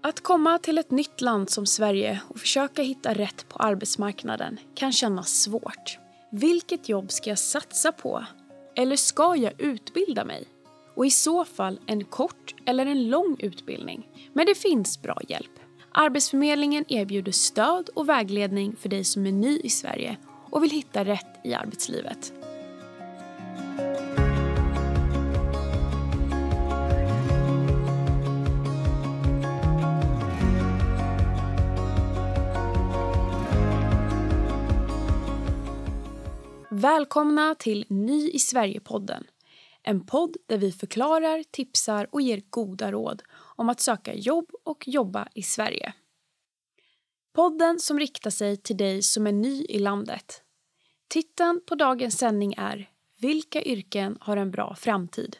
Att komma till ett nytt land som Sverige och försöka hitta rätt på arbetsmarknaden kan kännas svårt. Vilket jobb ska jag satsa på? Eller ska jag utbilda mig? Och i så fall en kort eller en lång utbildning. Men det finns bra hjälp. Arbetsförmedlingen erbjuder stöd och vägledning för dig som är ny i Sverige och vill hitta rätt i arbetslivet. Välkomna till Ny i Sverige-podden. En podd där vi förklarar, tipsar och ger goda råd om att söka jobb och jobba i Sverige. Podden som riktar sig till dig som är ny i landet. Titeln på dagens sändning är Vilka yrken har en bra framtid?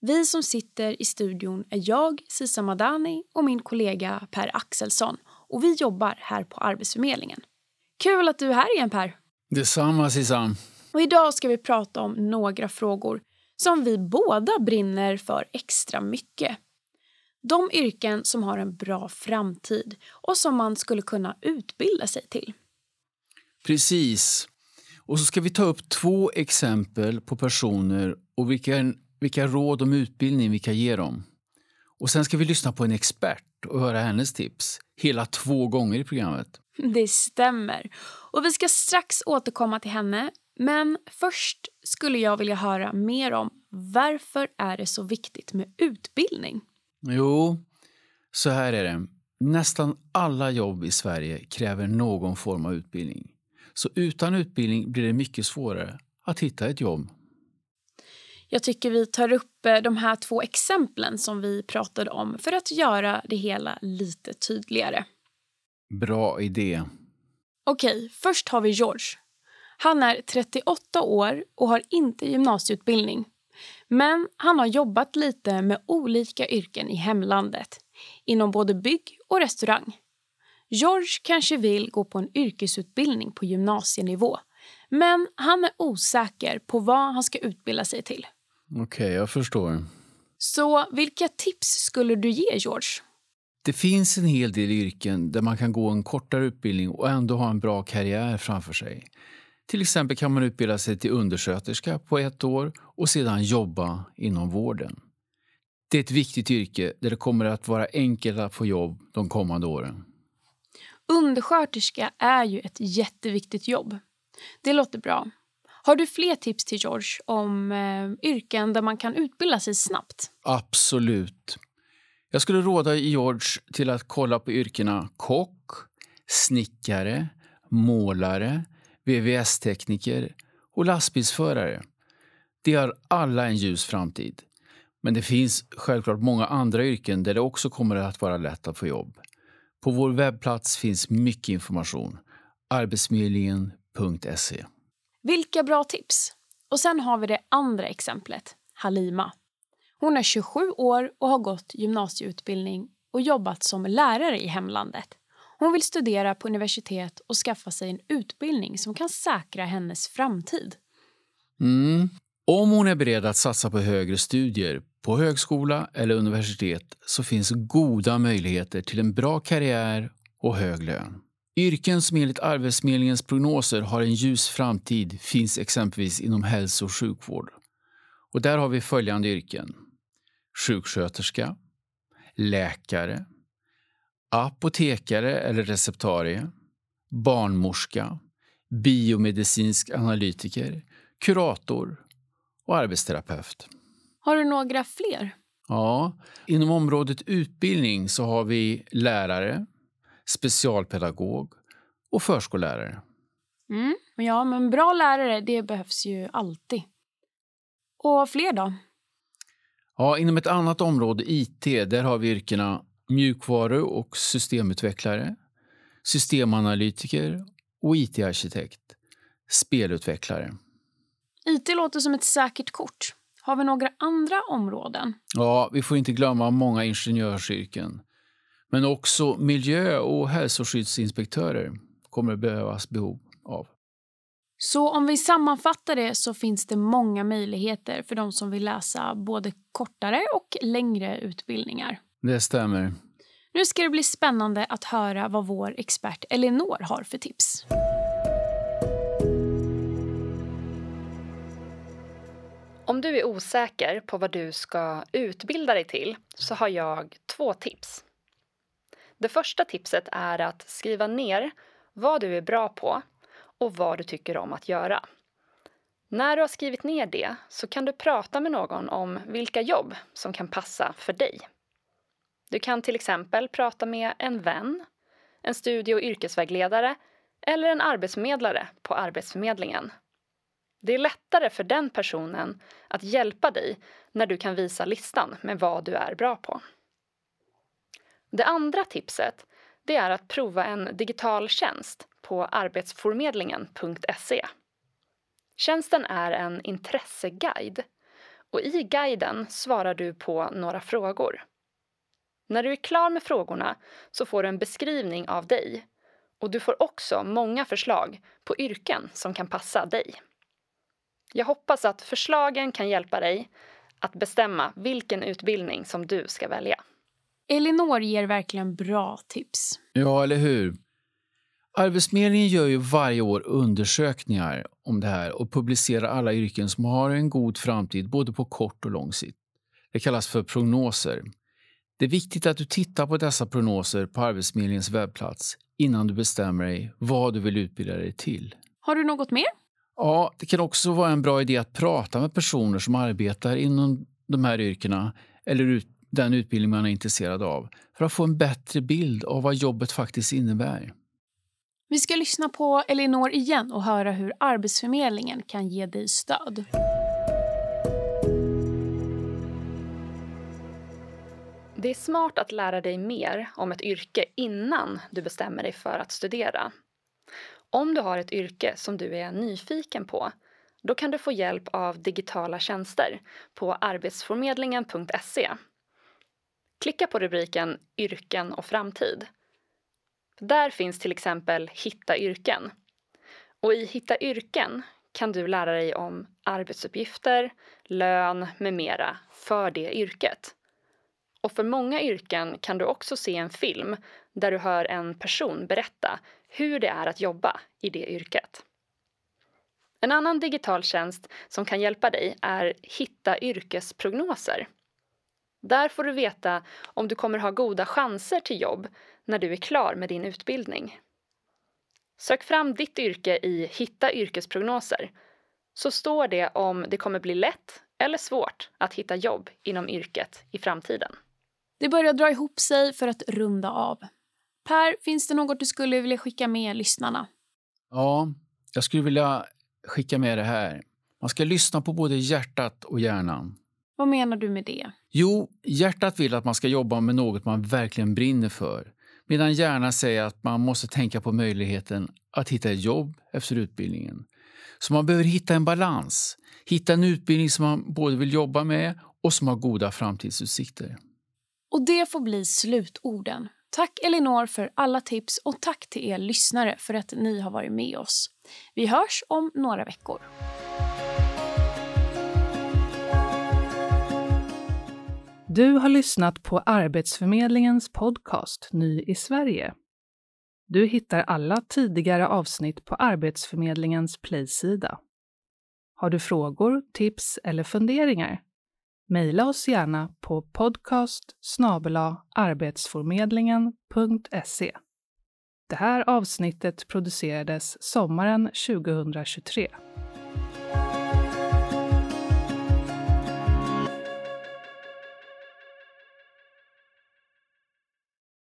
Vi som sitter i studion är jag, Sisa Madani och min kollega Per Axelsson och vi jobbar här på Arbetsförmedlingen. Kul att du är här igen Per! Detsamma Sissan. Och idag ska vi prata om några frågor som vi båda brinner för extra mycket. De yrken som har en bra framtid och som man skulle kunna utbilda sig till. Precis. Och så ska vi ta upp två exempel på personer och vilka, vilka råd om utbildning vi kan ge dem. Och sen ska vi lyssna på en expert och höra hennes tips. Hela två gånger i programmet. Det stämmer. Och vi ska strax återkomma till henne. Men först skulle jag vilja höra mer om varför är det så viktigt med utbildning? Jo, så här är det. Nästan alla jobb i Sverige kräver någon form av utbildning. Så utan utbildning blir det mycket svårare att hitta ett jobb. Jag tycker vi tar upp eh, de här två exemplen som vi pratade om för att göra det hela lite tydligare. Bra idé. Okej, först har vi George. Han är 38 år och har inte gymnasieutbildning. Men han har jobbat lite med olika yrken i hemlandet inom både bygg och restaurang. George kanske vill gå på en yrkesutbildning på gymnasienivå men han är osäker på vad han ska utbilda sig till. Okej, okay, jag förstår. Så vilka tips skulle du ge George? Det finns en hel del yrken där man kan gå en kortare utbildning och ändå ha en bra karriär framför sig. Till exempel kan man utbilda sig till undersköterska på ett år och sedan jobba inom vården. Det är ett viktigt yrke där det kommer att vara enkelt att få jobb de kommande åren. Undersköterska är ju ett jätteviktigt jobb. Det låter bra. Har du fler tips till George om eh, yrken där man kan utbilda sig snabbt? Absolut. Jag skulle råda George till att kolla på yrkena kock, snickare, målare, VVS-tekniker och lastbilsförare. De har alla en ljus framtid. Men det finns självklart många andra yrken där det också kommer att vara lätt att få jobb. På vår webbplats finns mycket information. Arbetsförmedlingen.se. Vilka bra tips! Och sen har vi det andra exemplet, Halima. Hon är 27 år och har gått gymnasieutbildning och jobbat som lärare i hemlandet. Hon vill studera på universitet och skaffa sig en utbildning som kan säkra hennes framtid. Mm. Om hon är beredd att satsa på högre studier på högskola eller universitet så finns goda möjligheter till en bra karriär och hög lön. Yrken som enligt Arbetsförmedlingens prognoser har en ljus framtid finns exempelvis inom hälso och sjukvård. Och där har vi följande yrken. Sjuksköterska, läkare, apotekare eller receptarie, barnmorska, biomedicinsk analytiker, kurator och arbetsterapeut. Har du några fler? Ja, inom området utbildning så har vi lärare, specialpedagog och förskollärare. Mm, ja, men bra lärare det behövs ju alltid. Och fler då? Ja, inom ett annat område, IT, där har vi yrkena mjukvaru och systemutvecklare, systemanalytiker och IT-arkitekt, spelutvecklare. IT låter som ett säkert kort. Har vi några andra områden? Ja, vi får inte glömma många ingenjörsyrken. Men också miljö och hälsoskyddsinspektörer kommer att behövas behov av. Så om vi sammanfattar det så finns det många möjligheter för de som vill läsa både kortare och längre utbildningar. Det stämmer. Nu ska det bli spännande att höra vad vår expert Elinor har för tips. Om du är osäker på vad du ska utbilda dig till så har jag två tips. Det första tipset är att skriva ner vad du är bra på och vad du tycker om att göra. När du har skrivit ner det så kan du prata med någon om vilka jobb som kan passa för dig. Du kan till exempel prata med en vän, en studie och yrkesvägledare eller en arbetsförmedlare på Arbetsförmedlingen. Det är lättare för den personen att hjälpa dig när du kan visa listan med vad du är bra på. Det andra tipset det är att prova en digital tjänst på arbetsförmedlingen.se. Tjänsten är en intresseguide och i guiden svarar du på några frågor. När du är klar med frågorna så får du en beskrivning av dig och du får också många förslag på yrken som kan passa dig. Jag hoppas att förslagen kan hjälpa dig att bestämma vilken utbildning som du ska välja. Elinor ger verkligen bra tips. Ja, eller hur? Arbetsförmedlingen gör ju varje år undersökningar om det här och publicerar alla yrken som har en god framtid både på kort och lång sikt. Det kallas för prognoser. Det är viktigt att du tittar på dessa prognoser på Arbetsförmedlingens webbplats innan du bestämmer dig vad du vill utbilda dig till. Har du något mer? Ja, det kan också vara en bra idé att prata med personer som arbetar inom de här yrkena eller ut, den utbildning man är intresserad av för att få en bättre bild av vad jobbet faktiskt innebär. Vi ska lyssna på Elinor igen och höra hur Arbetsförmedlingen kan ge dig stöd. Det är smart att lära dig mer om ett yrke innan du bestämmer dig för att studera. Om du har ett yrke som du är nyfiken på då kan du få hjälp av digitala tjänster på arbetsförmedlingen.se. Klicka på rubriken Yrken och framtid. Där finns till exempel Hitta yrken. Och i Hitta yrken kan du lära dig om arbetsuppgifter, lön med mera för det yrket. Och för många yrken kan du också se en film där du hör en person berätta hur det är att jobba i det yrket. En annan digital tjänst som kan hjälpa dig är Hitta yrkesprognoser. Där får du veta om du kommer ha goda chanser till jobb när du är klar med din utbildning. Sök fram ditt yrke i Hitta yrkesprognoser så står det om det kommer bli lätt eller svårt att hitta jobb inom yrket i framtiden. Det börjar dra ihop sig för att runda av. Per, finns det något du skulle vilja skicka med lyssnarna? Ja, jag skulle vilja skicka med det här. Man ska lyssna på både hjärtat och hjärnan. Vad menar du med det? Jo, hjärtat vill att man ska jobba med något man verkligen brinner för. Medan hjärnan säger att man måste tänka på möjligheten att hitta ett jobb efter utbildningen. Så man behöver hitta en balans. Hitta en utbildning som man både vill jobba med och som har goda framtidsutsikter. Och det får bli slutorden. Tack Elinor för alla tips och tack till er lyssnare för att ni har varit med oss. Vi hörs om några veckor. Du har lyssnat på Arbetsförmedlingens podcast Ny i Sverige. Du hittar alla tidigare avsnitt på Arbetsförmedlingens playsida. Har du frågor, tips eller funderingar? Mejla oss gärna på podcast arbetsförmedlingen.se. Det här avsnittet producerades sommaren 2023.